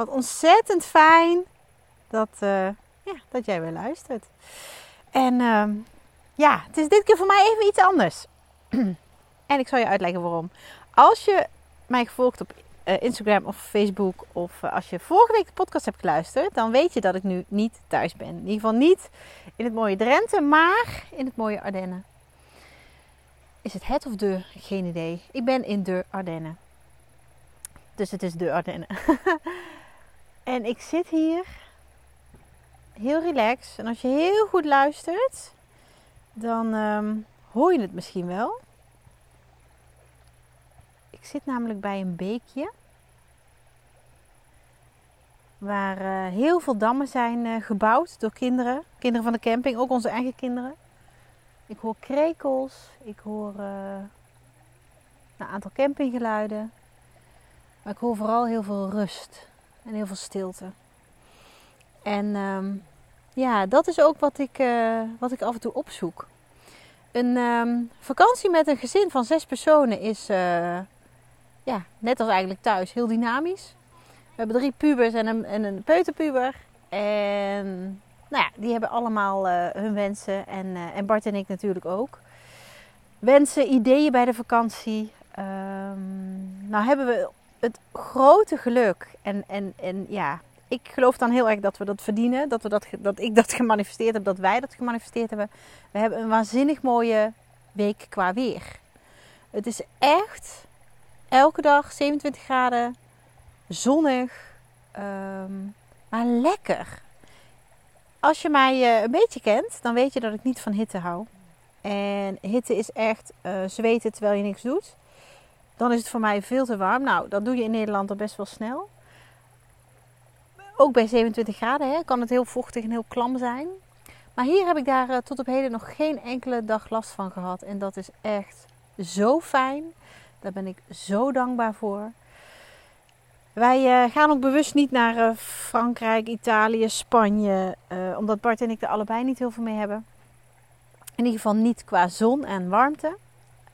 Wat ontzettend fijn dat, uh, ja, dat jij weer luistert. En uh, ja, het is dit keer voor mij even iets anders. en ik zal je uitleggen waarom. Als je mij gevolgd op uh, Instagram of Facebook of uh, als je vorige week de podcast hebt geluisterd, dan weet je dat ik nu niet thuis ben. In ieder geval niet in het mooie Drenthe, maar in het mooie Ardennen. Is het het of de? Geen idee. Ik ben in de Ardennen. Dus het is de Ardennen. En ik zit hier heel relaxed. En als je heel goed luistert, dan um, hoor je het misschien wel. Ik zit namelijk bij een beekje. Waar uh, heel veel dammen zijn uh, gebouwd door kinderen. Kinderen van de camping, ook onze eigen kinderen. Ik hoor krekels, ik hoor uh, een aantal campinggeluiden. Maar ik hoor vooral heel veel rust heel veel stilte. En um, ja, dat is ook wat ik, uh, wat ik af en toe opzoek. Een um, vakantie met een gezin van zes personen is, uh, ja, net als eigenlijk thuis, heel dynamisch. We hebben drie pubers en een, en een peuterpuber. En nou ja, die hebben allemaal uh, hun wensen. En, en Bart en ik natuurlijk ook. Wensen, ideeën bij de vakantie. Um, nou hebben we het grote geluk. En, en, en ja, ik geloof dan heel erg dat we dat verdienen. Dat, we dat, dat ik dat gemanifesteerd heb, dat wij dat gemanifesteerd hebben. We hebben een waanzinnig mooie week qua weer. Het is echt elke dag 27 graden, zonnig, um, maar lekker. Als je mij uh, een beetje kent, dan weet je dat ik niet van hitte hou. En hitte is echt uh, zweten terwijl je niks doet dan is het voor mij veel te warm. Nou, dat doe je in Nederland al best wel snel. Ook bij 27 graden hè, kan het heel vochtig en heel klam zijn. Maar hier heb ik daar uh, tot op heden nog geen enkele dag last van gehad. En dat is echt zo fijn. Daar ben ik zo dankbaar voor. Wij uh, gaan ook bewust niet naar uh, Frankrijk, Italië, Spanje. omdat Bart en ik er allebei niet heel veel mee hebben. In ieder geval niet qua zon en warmte.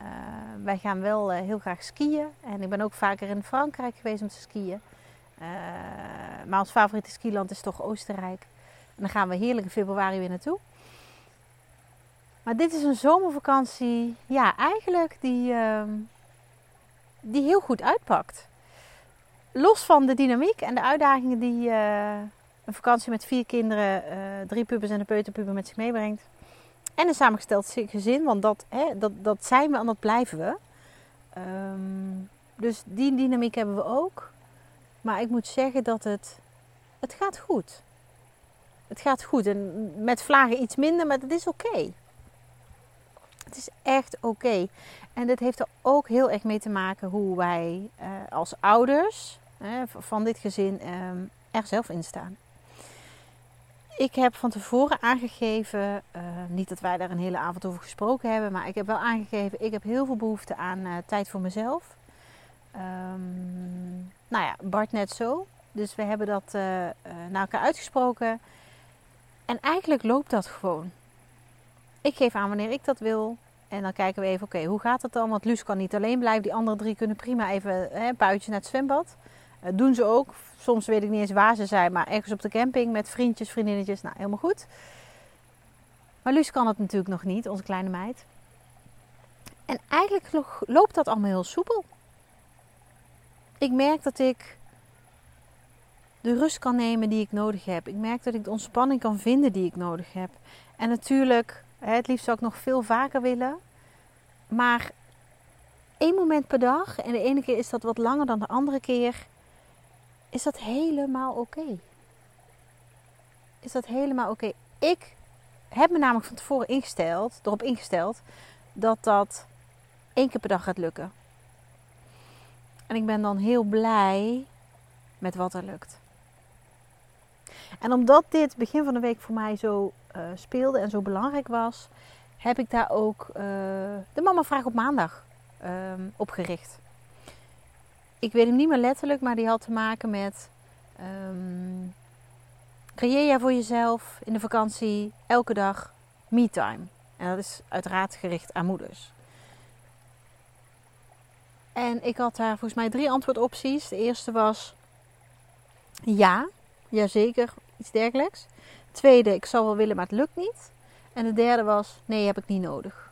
Uh, wij gaan wel uh, heel graag skiën. En ik ben ook vaker in Frankrijk geweest om te skiën. Uh, maar ons favoriete skiland is toch Oostenrijk. En dan gaan we heerlijk in februari weer naartoe. Maar dit is een zomervakantie, ja, eigenlijk die, ehm, die heel goed uitpakt. Los van de dynamiek en de uitdagingen die een vakantie met vier kinderen, drie pubers en een peuterpuber met zich meebrengt en een samengesteld gezin, want dat, hè, dat, dat zijn we en dat blijven we. Um, dus die dynamiek hebben we ook. Maar ik moet zeggen dat het, het gaat goed. Het gaat goed. En met vlagen iets minder, maar dat is oké. Het is echt oké. En dit heeft er ook heel erg mee te maken hoe wij uh, als ouders van dit gezin uh, er zelf in staan. Ik heb van tevoren aangegeven, uh, niet dat wij daar een hele avond over gesproken hebben, maar ik heb wel aangegeven, ik heb heel veel behoefte aan uh, tijd voor mezelf. Um, nou ja, Bart net zo. Dus we hebben dat uh, naar elkaar uitgesproken. En eigenlijk loopt dat gewoon. Ik geef aan wanneer ik dat wil. En dan kijken we even, oké, hoe gaat het dan? Want Luus kan niet alleen blijven. Die andere drie kunnen prima even hè, een buitje naar het zwembad. Uh, doen ze ook. Soms weet ik niet eens waar ze zijn, maar ergens op de camping met vriendjes, vriendinnetjes. Nou, helemaal goed. Maar Luus kan het natuurlijk nog niet, onze kleine meid. En eigenlijk loopt dat allemaal heel soepel. Ik merk dat ik de rust kan nemen die ik nodig heb. Ik merk dat ik de ontspanning kan vinden die ik nodig heb. En natuurlijk, het liefst zou ik nog veel vaker willen. Maar één moment per dag, en de ene keer is dat wat langer dan de andere keer, is dat helemaal oké. Is dat helemaal oké. Ik heb me namelijk van tevoren ingesteld, erop ingesteld dat dat één keer per dag gaat lukken. En ik ben dan heel blij met wat er lukt. En omdat dit begin van de week voor mij zo uh, speelde en zo belangrijk was, heb ik daar ook uh, de Mama Vraag op maandag um, op gericht. Ik weet hem niet meer letterlijk, maar die had te maken met um, creëer jij voor jezelf in de vakantie elke dag me-time. En dat is uiteraard gericht aan moeders. En ik had daar volgens mij drie antwoordopties. De eerste was ja, jazeker, iets dergelijks. tweede, ik zou wel willen, maar het lukt niet. En de derde was nee, heb ik niet nodig.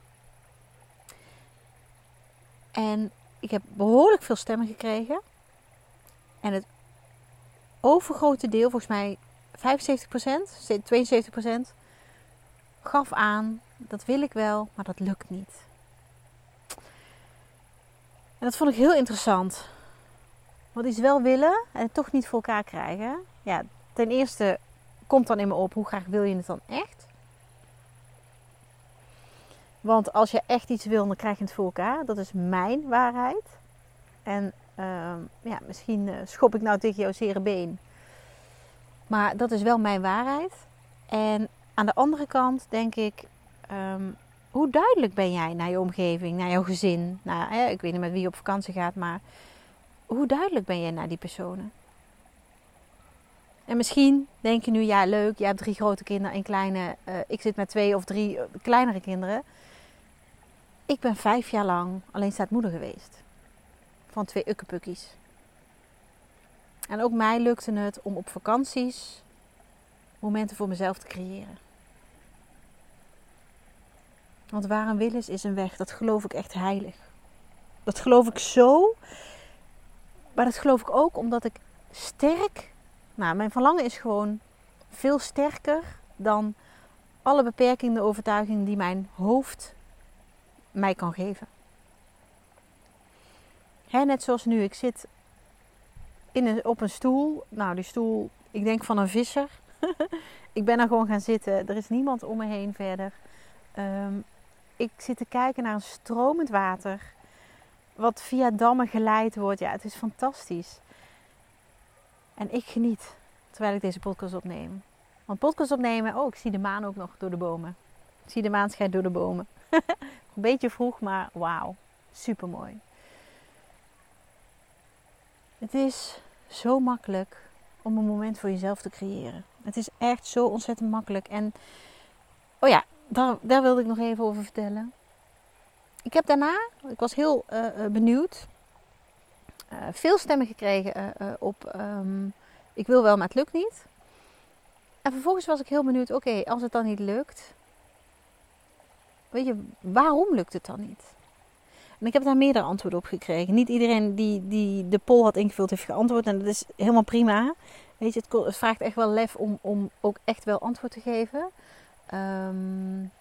En ik heb behoorlijk veel stemmen gekregen. En het overgrote deel, volgens mij 75%, 72%, gaf aan dat wil ik wel, maar dat lukt niet. En dat vond ik heel interessant. Want iets wel willen en het toch niet voor elkaar krijgen. Ja, ten eerste komt dan in me op hoe graag wil je het dan echt? Want als je echt iets wil, dan krijg je het voor elkaar. Dat is mijn waarheid. En uh, ja, misschien uh, schop ik nou tegen jouw zere been. Maar dat is wel mijn waarheid. En aan de andere kant denk ik, um, hoe duidelijk ben jij naar je omgeving, naar jouw gezin? Nou, hè, ik weet niet met wie je op vakantie gaat, maar hoe duidelijk ben jij naar die personen? En misschien denk je nu, ja leuk, jij hebt drie grote kinderen en kleine. Uh, ik zit met twee of drie eh, kleinere kinderen. Ik ben vijf jaar lang alleenstaatmoeder geweest. Van twee ukkepukkies. En ook mij lukte het om op vakanties momenten voor mezelf te creëren. Want waar een wil is, is een weg. Dat geloof ik echt heilig. Dat geloof ik zo. Maar dat geloof ik ook omdat ik sterk. Nou, mijn verlangen is gewoon veel sterker dan alle beperkende overtuigingen die mijn hoofd mij kan geven. net zoals nu, ik zit in een, op een stoel. Nou, die stoel, ik denk van een visser. ik ben er gewoon gaan zitten. Er is niemand om me heen verder. Um, ik zit te kijken naar een stromend water. Wat via dammen geleid wordt. Ja, het is fantastisch. En ik geniet terwijl ik deze podcast opneem. Want podcast opnemen, oh, ik zie de maan ook nog door de bomen. Ik zie de maan schijnt door de bomen. een beetje vroeg, maar wauw. Super mooi. Het is zo makkelijk om een moment voor jezelf te creëren. Het is echt zo ontzettend makkelijk. En oh ja, daar, daar wilde ik nog even over vertellen. Ik heb daarna, ik was heel uh, benieuwd, uh, veel stemmen gekregen op um, ik wil wel, maar het lukt niet. En vervolgens was ik heel benieuwd, oké, als het dan niet lukt, weet je, waarom lukt het dan niet? En ik heb daar meerdere antwoorden op gekregen. Niet iedereen die, die de poll had ingevuld heeft geantwoord. En dat is helemaal prima. Weet je, het, vraagt echt wel lef om, om ook echt wel antwoord te geven. Um,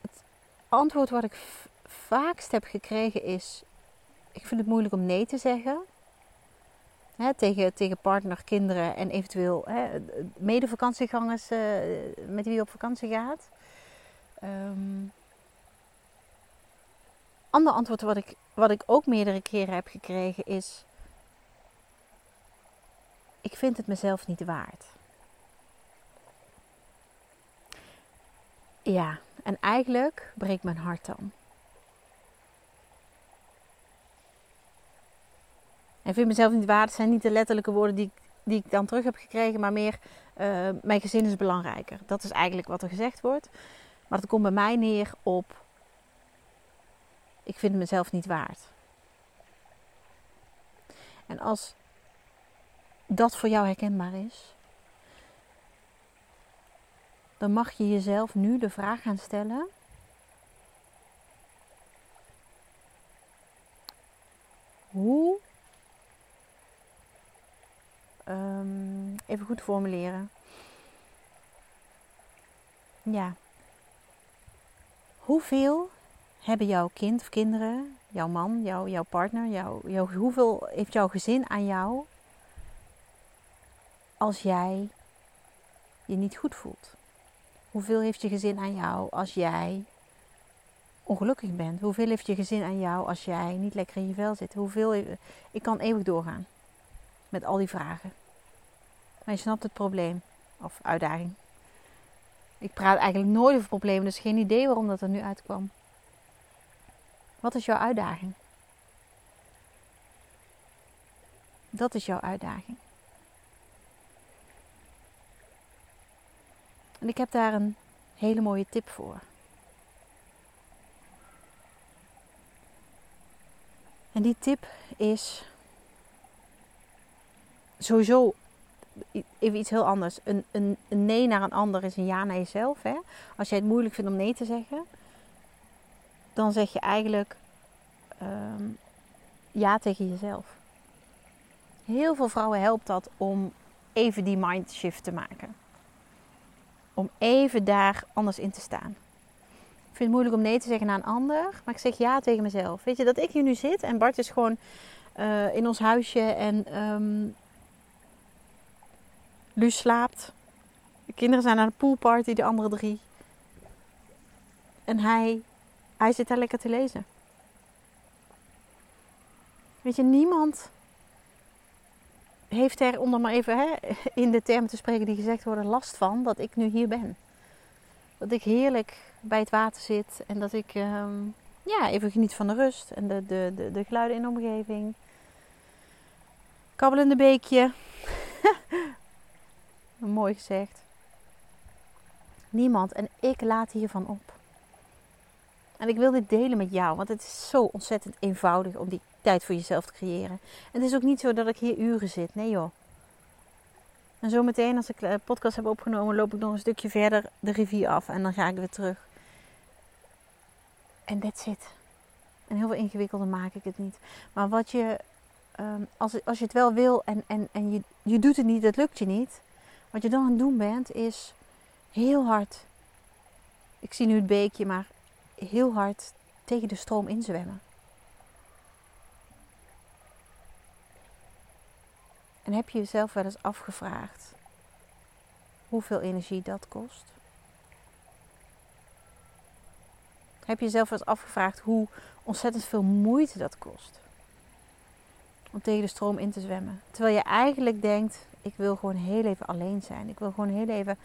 het antwoord wat ik vaakst heb gekregen is: ik vind het moeilijk om nee te zeggen. tegen, tegen partner, kinderen en eventueel he, mede-vakantiegangers uh, met wie je op vakantie gaat. Um, ander antwoord wat ik, wat ik ook meerdere keren heb gekregen is: ik vind het mezelf niet waard. Ja, en eigenlijk breekt mijn hart dan. En vind mezelf niet waard zijn niet de letterlijke woorden die die ik dan terug heb gekregen, maar meer uh, mijn gezin is belangrijker. Dat is eigenlijk wat er gezegd wordt. Maar dat komt bij mij neer op ik vind mezelf niet waard. En als dat voor jou herkenbaar is, dan mag je jezelf nu de vraag gaan stellen. Hoe, um, even goed formuleren. Ja. Hoeveel hebben jouw kind of kinderen, jouw man, jouw, jouw partner, jouw, jouw, hoeveel heeft jouw gezin aan jou als jij je niet goed voelt? Hoeveel heeft je gezin aan jou als jij ongelukkig bent? Hoeveel heeft je gezin aan jou als jij niet lekker in je vel zit? Hoeveel, ik kan eeuwig doorgaan met al die vragen. Maar je snapt het probleem of uitdaging. Ik praat eigenlijk nooit over problemen, dus geen idee waarom dat er nu uitkwam. Wat is jouw uitdaging? Dat is jouw uitdaging. En ik heb daar een hele mooie tip voor. En die tip is sowieso even iets heel anders. Een, een, nee naar een ander is een ja naar jezelf. Hè? Als jij het moeilijk vindt om nee te zeggen, dan zeg je eigenlijk um, ja tegen jezelf. Heel veel vrouwen helpt dat om even die mindshift te maken. Om even daar anders in te staan. Ik vind het moeilijk om nee te zeggen naar een ander, maar ik zeg ja tegen mezelf. Weet je dat ik hier nu zit en Bart is gewoon uh, in ons huisje en um, Luus slaapt. De kinderen zijn naar de poolparty, de andere drie. En hij, hij zit daar lekker te lezen. Weet je, niemand heeft er, om maar even hè, in de termen te spreken die gezegd worden, last van dat ik nu hier ben. Dat ik heerlijk bij het water zit en dat ik um, ja, even geniet van de rust en de, de, de, de geluiden in de omgeving. Kabbelende beekje. Mooi gezegd. Niemand en ik laat hiervan op. En ik wil dit delen met jou, want het is zo ontzettend eenvoudig om die tijd voor jezelf te creëren. En het is ook niet zo dat ik hier uren zit. Nee joh. En zometeen als ik de podcast heb opgenomen, loop ik nog een stukje verder de rivier af en dan ga ik weer terug. En that's it. En heel veel ingewikkelder maak ik het niet. Maar wat je, um, als, als je het wel wil en, en, en je, je doet het niet, het lukt je niet. Wat je dan aan het doen bent, is heel hard. Ik zie nu het beekje, maar heel hard tegen de stroom inzwemmen. En heb je jezelf wel eens afgevraagd hoeveel energie dat kost? Heb je jezelf wel eens afgevraagd hoe ontzettend veel moeite dat kost? Om tegen de stroom in te zwemmen. Terwijl je eigenlijk denkt, ik wil gewoon heel even alleen zijn. Ik wil gewoon heel even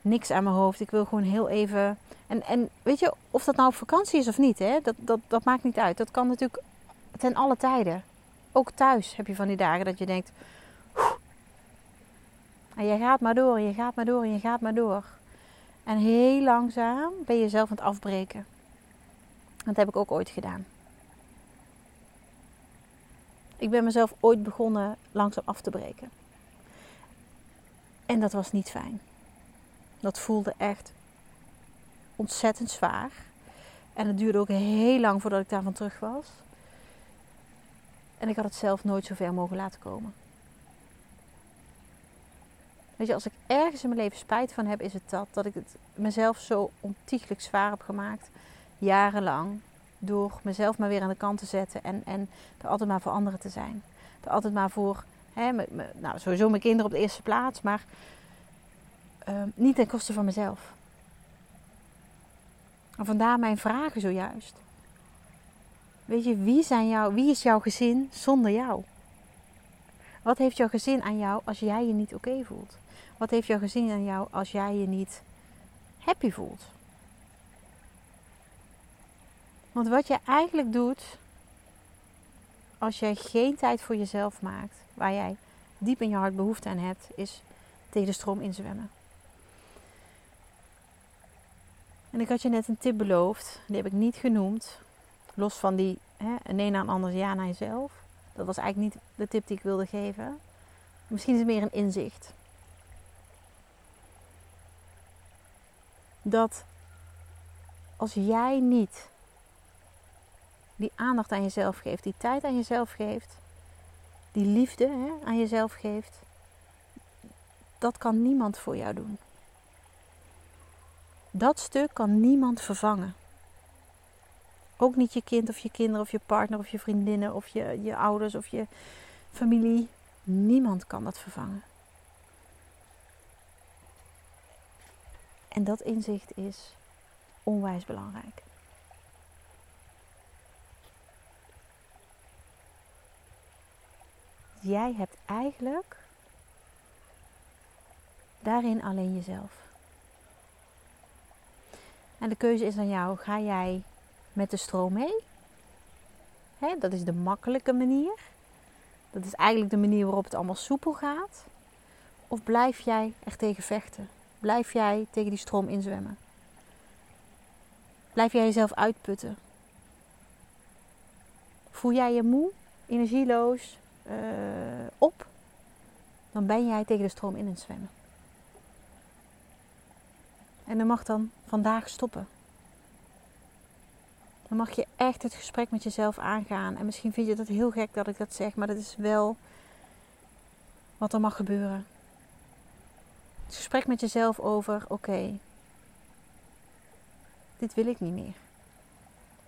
niks aan mijn hoofd. Ik wil gewoon heel even. En, en weet je, of dat nou op vakantie is of niet, hè? Dat, dat, dat maakt niet uit. Dat kan natuurlijk ten alle tijden. Ook thuis heb je van die dagen dat je denkt. En je gaat maar door, je gaat maar door en je gaat maar door. En heel langzaam ben je jezelf aan het afbreken. Dat heb ik ook ooit gedaan. Ik ben mezelf ooit begonnen langzaam af te breken. En dat was niet fijn. Dat voelde echt ontzettend zwaar. En het duurde ook heel lang voordat ik daarvan terug was. En ik had het zelf nooit zo ver mogen laten komen. Weet je, als ik ergens in mijn leven spijt van heb, is het dat. Dat ik het mezelf zo ontiegelijk zwaar heb gemaakt. Jarenlang. Door mezelf maar weer aan de kant te zetten. En, en er altijd maar voor anderen te zijn. Er altijd maar voor, hè, nou sowieso mijn kinderen op de eerste plaats. Maar uh, niet ten koste van mezelf. En vandaar mijn vragen zojuist. Weet je, wie, zijn wie is jouw gezin zonder jou? Wat heeft jouw gezin aan jou als jij je niet oké voelt? Wat heeft jouw gezin aan jou als jij je niet happy voelt? Want wat je eigenlijk doet als jij geen tijd voor jezelf maakt, waar jij diep in je hart behoefte aan hebt, is tegen de stroom inzwemmen. En ik had je net een tip beloofd, die heb ik niet genoemd. Los van die hè, naar een ander ja naar jezelf. Dat was eigenlijk niet de tip die ik wilde geven. Misschien is het meer een inzicht. Dat als jij niet die aandacht aan jezelf geeft, die tijd aan jezelf geeft, die liefde hè, aan jezelf geeft, dat kan niemand voor jou doen. Dat stuk kan niemand vervangen. Ook niet je kind of je kinderen of je partner of je vriendinnen of je, je ouders of je familie. Niemand kan dat vervangen. En dat inzicht is onwijs belangrijk. Jij hebt eigenlijk Daarin alleen jezelf. En de keuze is aan jou. Ga jij met de stroom mee? Dat is de makkelijke manier. Dat is eigenlijk de manier waarop het allemaal soepel gaat. Of blijf jij er tegen vechten? Blijf jij tegen die stroom inzwemmen? Blijf jij jezelf uitputten? Voel jij je moe, energieloos uh, op? Dan ben jij tegen de stroom in het zwemmen. En dan mag dan vandaag stoppen. Dan mag je echt het gesprek met jezelf aangaan. En misschien vind je dat heel gek dat ik dat zeg, maar dat is wel wat er mag gebeuren. Het gesprek met jezelf over: oké, dit wil ik niet meer.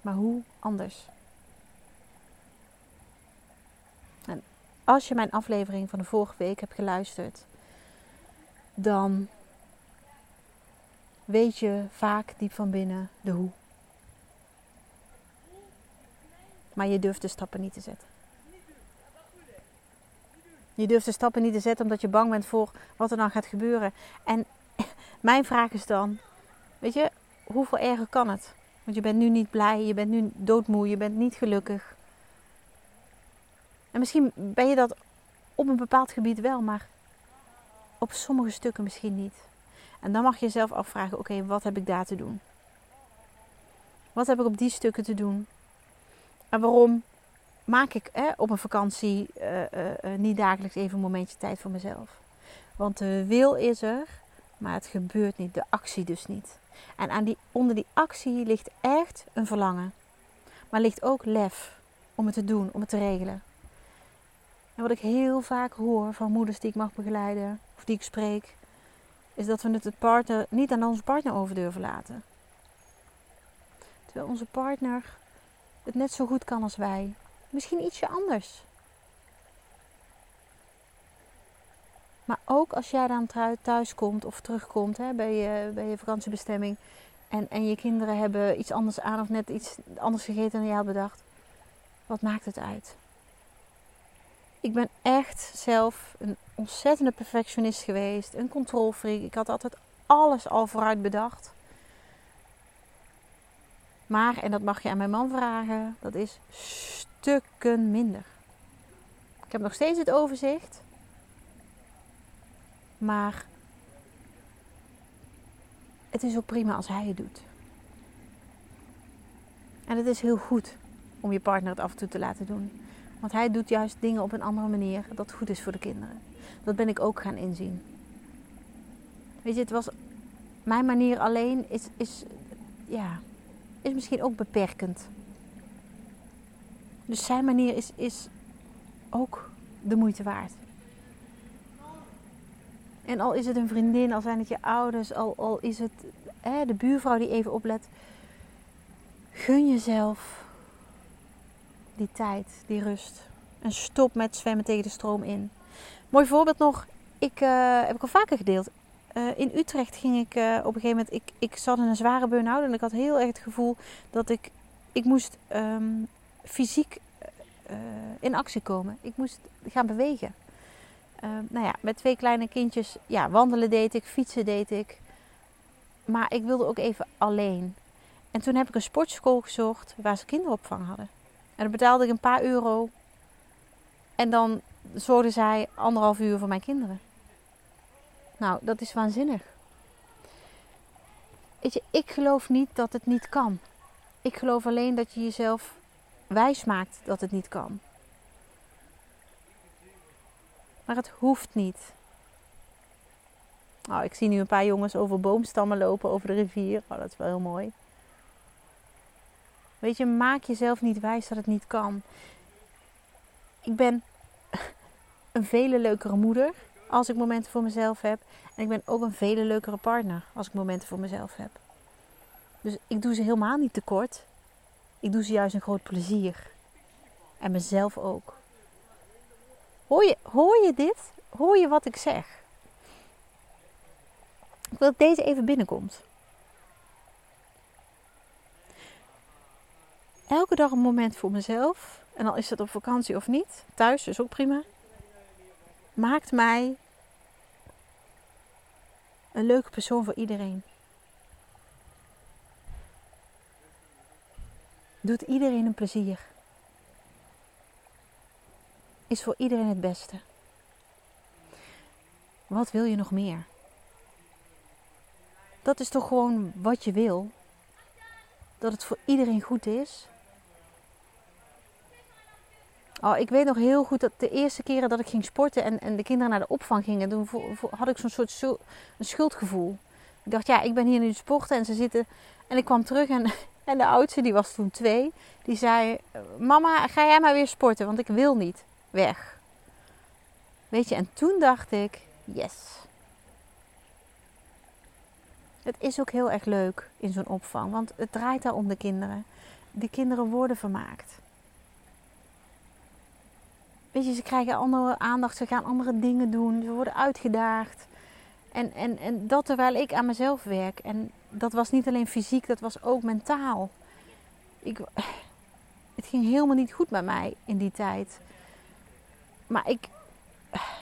Maar hoe anders? En als je mijn aflevering van de vorige week hebt geluisterd, dan weet je vaak diep van binnen de hoe. Maar je durft de stappen niet te zetten. Je durft de stappen niet te zetten omdat je bang bent voor wat er dan gaat gebeuren. En mijn vraag is dan, weet je, hoeveel erger kan het? Want je bent nu niet blij, je bent nu doodmoe, je bent niet gelukkig. En misschien ben je dat op een bepaald gebied wel, maar op sommige stukken misschien niet. En dan mag je jezelf afvragen: oké, wat heb ik daar te doen? Wat heb ik op die stukken te doen? En waarom maak ik op een vakantie uh, uh, niet dagelijks even een momentje tijd voor mezelf? Want de wil is er, maar het gebeurt niet, de actie dus niet. En aan die, onder die actie ligt echt een verlangen. Maar ligt ook lef om het te doen, om het te regelen. En wat ik heel vaak hoor van moeders die ik mag begeleiden of die ik spreek, is dat we het de partner, niet aan onze partner over durven laten. Terwijl onze partner het net zo goed kan als wij. Misschien ietsje anders. Maar ook als jij dan thuis komt of terugkomt hè, bij, je, bij je vakantiebestemming. En, en je kinderen hebben iets anders aan of net iets anders gegeten dan jij had bedacht. Wat maakt het uit? Ik ben echt zelf een ontzettende perfectionist geweest. Een controlfreak. Ik had altijd alles al vooruit bedacht. Maar, en dat mag je aan mijn man vragen, dat is stukken minder. Ik heb nog steeds het overzicht. Maar het is ook prima als hij het doet. En het is heel goed om je partner het af en toe te laten doen. Want hij doet juist dingen op een andere manier dat goed is voor de kinderen. Dat ben ik ook gaan inzien. Weet je, het was mijn manier alleen is, is, ja, is misschien ook beperkend. Dus zijn manier is, is ook de moeite waard. En al is het een vriendin, al zijn het je ouders, al, al is het hè, de buurvrouw die even oplet. Gun jezelf die tijd, die rust. En stop met zwemmen tegen de stroom in. Mooi voorbeeld nog, ik, uh, heb ik al vaker gedeeld. Uh, in Utrecht ging ik uh, op een gegeven moment, ik, ik zat in een zware burn-out en ik had heel erg het gevoel dat ik, ik moest um, fysiek in actie komen. Ik moest gaan bewegen. Ehm, nou ja, met twee kleine kindjes, ja, wandelen deed ik, fietsen deed ik. Maar ik wilde ook even alleen. En toen heb ik een sportschool gezocht waar ze kinderopvang hadden. En dan betaalde ik een paar euro. En dan zorgde zij anderhalf uur voor mijn kinderen. Nou, dat is waanzinnig. Weet je, ik geloof niet dat het niet kan. Ik geloof alleen dat je jezelf wijs maakt dat het niet kan. Maar het hoeft niet. Oh, ik zie nu een paar jongens over boomstammen lopen over de rivier. Oh, dat is wel heel mooi. Weet je, maak jezelf niet wijs dat het niet kan. Ik ben een vele leukere moeder als ik momenten voor mezelf heb. En ik ben ook een vele leukere partner als ik momenten voor mezelf heb. Dus ik doe ze helemaal niet tekort. Ik doe ze juist een groot plezier. En mezelf ook. Hoor je, hoor je dit? Hoor je wat ik zeg? Ik wil dat deze even binnenkomt. Elke dag een moment voor mezelf. En al is dat op vakantie of niet. Thuis is ook prima. Maakt mij een leuke persoon voor iedereen. Doet iedereen een plezier. Is voor iedereen het beste. Wat wil je nog meer? Dat is toch gewoon wat je wil? Dat het voor iedereen goed is? Oh, ik weet nog heel goed dat de eerste keren dat ik ging sporten en, en de kinderen naar de opvang gingen, toen had ik zo'n soort een schuldgevoel. Ik dacht, ja, ik ben hier nu sporten en ze zitten. En ik kwam terug en, en de oudste, die was toen twee, die zei: Mama, ga jij maar weer sporten, want ik wil niet weg. Weet je, en toen dacht ik: Yes. Het is ook heel erg leuk in zo'n opvang, want het draait daar om de kinderen. De kinderen worden vermaakt. Ze krijgen andere aandacht, ze gaan andere dingen doen, ze worden uitgedaagd. En, en, en dat terwijl ik aan mezelf werk. En dat was niet alleen fysiek, dat was ook mentaal. Ik, het ging helemaal niet goed met mij in die tijd. Maar ik,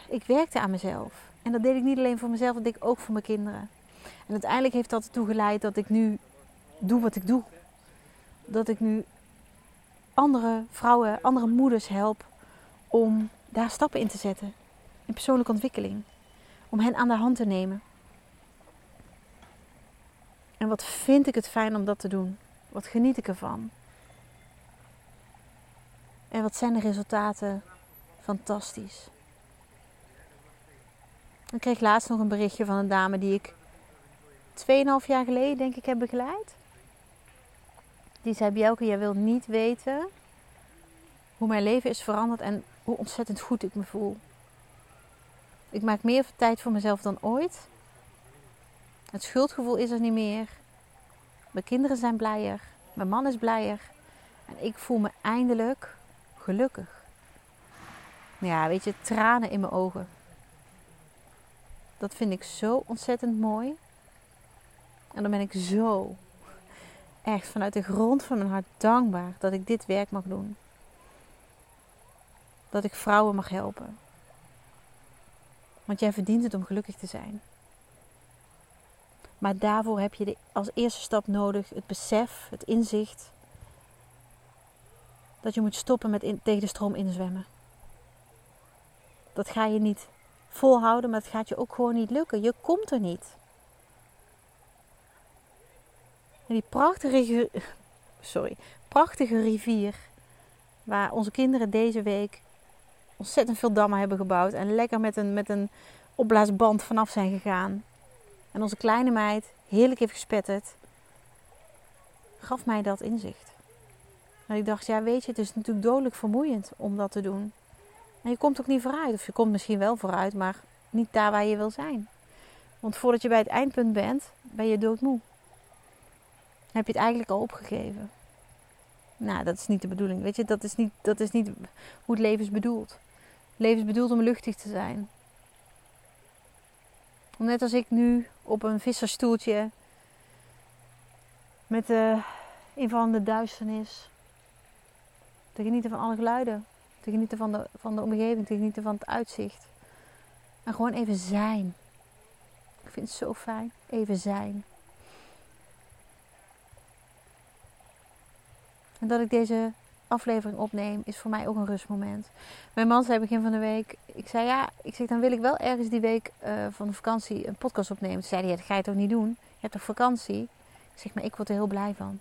ik werkte aan mezelf. En dat deed ik niet alleen voor mezelf, dat deed ik ook voor mijn kinderen. En uiteindelijk heeft dat ertoe geleid dat ik nu doe wat ik doe. Dat ik nu andere vrouwen, andere moeders help om daar stappen in te zetten. In persoonlijke ontwikkeling. Om hen aan de hand te nemen. En wat vind ik het fijn om dat te doen? Wat geniet ik ervan? En wat zijn de resultaten? Fantastisch. Ik kreeg laatst nog een berichtje van een dame die ik 2,5 jaar geleden, denk ik, heb begeleid. Die zei: Bjelke, jij wilt niet weten hoe mijn leven is veranderd en hoe ontzettend goed ik me voel. Ik maak meer tijd voor mezelf dan ooit. Het schuldgevoel is er niet meer. Mijn kinderen zijn blijer. Mijn man is blijer. En ik voel me eindelijk gelukkig. Ja, weet je, tranen in mijn ogen. Dat vind ik zo ontzettend mooi. En dan ben ik zo echt vanuit de grond van mijn hart dankbaar dat ik dit werk mag doen dat ik vrouwen mag helpen. Want jij verdient het om gelukkig te zijn. Maar daarvoor heb je als eerste stap nodig het besef, het inzicht dat je moet stoppen met tegen de stroom inzwemmen. Dat ga je niet volhouden, maar het gaat je ook gewoon niet lukken. Je komt er niet. En die prachtige, sorry, prachtige rivier waar onze kinderen deze week ontzettend veel dammen hebben gebouwd. En lekker met een, met een opblaasband vanaf zijn gegaan. En onze kleine meid heerlijk heeft gespetterd. Gaf mij dat inzicht. En ik dacht, ja weet je, het is natuurlijk dodelijk vermoeiend om dat te doen. En je komt ook niet vooruit. Of je komt misschien wel vooruit, maar niet daar waar je wil zijn. Want voordat je bij het eindpunt bent, ben je doodmoe. heb je het eigenlijk al opgegeven. Nou, dat is niet de bedoeling. Weet je, dat is niet, dat is niet hoe het leven is bedoeld leven bedoeld om luchtig te zijn. Net als ik nu op een visserstoeltje met de invallende duisternis te genieten van alle geluiden, te genieten van de, van de omgeving, te genieten van het uitzicht. En gewoon even zijn. Ik vind het zo fijn. Even zijn. En dat ik deze aflevering opneem, is voor mij ook een rustmoment. Mijn man zei begin van de week, ik zei ja, ik zeg dan wil ik wel ergens die week uh, van de vakantie een podcast opnemen. Zei hij, dat ga je toch niet doen? Je hebt toch vakantie? Ik zeg, maar ik word er heel blij van.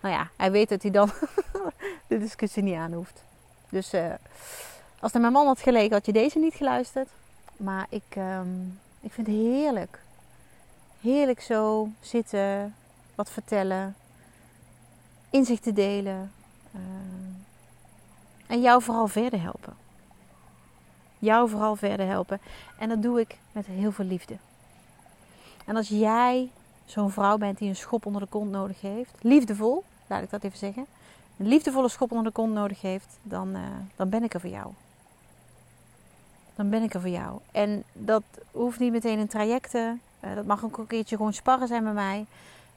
Nou ja, hij weet dat hij dan de discussie niet aan hoeft. Dus uh, als naar mijn man had gelegen, had je deze niet geluisterd. Maar ik, um, ik vind het heerlijk. Heerlijk zo zitten, wat vertellen, inzichten delen, eh, en jou vooral verder helpen. Jou vooral verder helpen. En dat doe ik met heel veel liefde. En als jij zo'n vrouw bent die een schop onder de kont nodig heeft, liefdevol, laat ik dat even zeggen, een liefdevolle schop onder de kont nodig heeft, dan, uh, dan ben ik er voor jou. Dan ben ik er voor jou. En dat hoeft niet meteen in trajecten. Uh, dat mag ook een keertje gewoon sparren zijn met mij.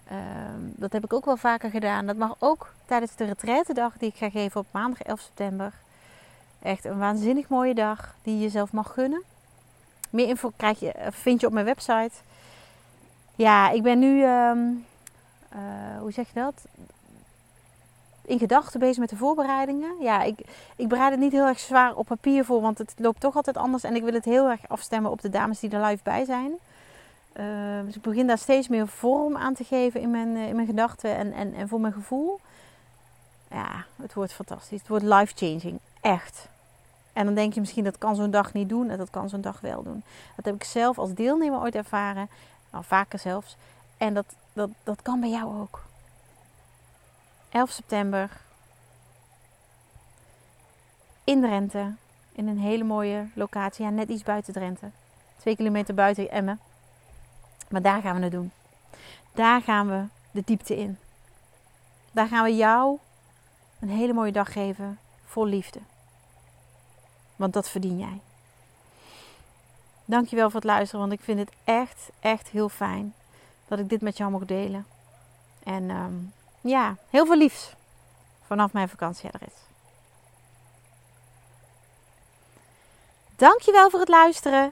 Ehm, dat heb ik ook wel vaker gedaan. Dat mag ook tijdens de retraitedag die ik ga geven op maandag 11 september. Echt een waanzinnig mooie dag die je jezelf mag gunnen. Meer info krijg je, eh, vind je op mijn website. Ja, ik ben nu, ehm, eh, hoe zeg je dat? In gedachten bezig met de voorbereidingen. Ja, ik, ik bereid het niet heel erg zwaar op papier voor, want het loopt toch altijd anders. En ik wil het heel erg afstemmen op de dames die er live bij zijn. Uh, dus ik begin daar steeds meer vorm aan te geven in mijn, in mijn gedachten en, en, en voor mijn gevoel. Ja, het wordt fantastisch. Het wordt life-changing. Echt. En dan denk je misschien dat kan zo'n dag niet doen en dat kan zo'n dag wel doen. Dat heb ik zelf als deelnemer ooit ervaren, al vaker zelfs. En dat, dat, dat kan bij jou ook. 11 september in Drenthe, in een hele mooie locatie, ja, net iets buiten Drenthe. Twee kilometer buiten Emmen. Maar daar gaan we het doen. Daar gaan we de diepte in. Daar gaan we jou een hele mooie dag geven vol liefde. Want dat verdien jij. Dankjewel voor het luisteren, want ik vind het echt, echt heel fijn dat ik dit met jou mag delen. En ehm, ja, heel veel liefs vanaf mijn vakantieadres. Dankjewel voor het luisteren.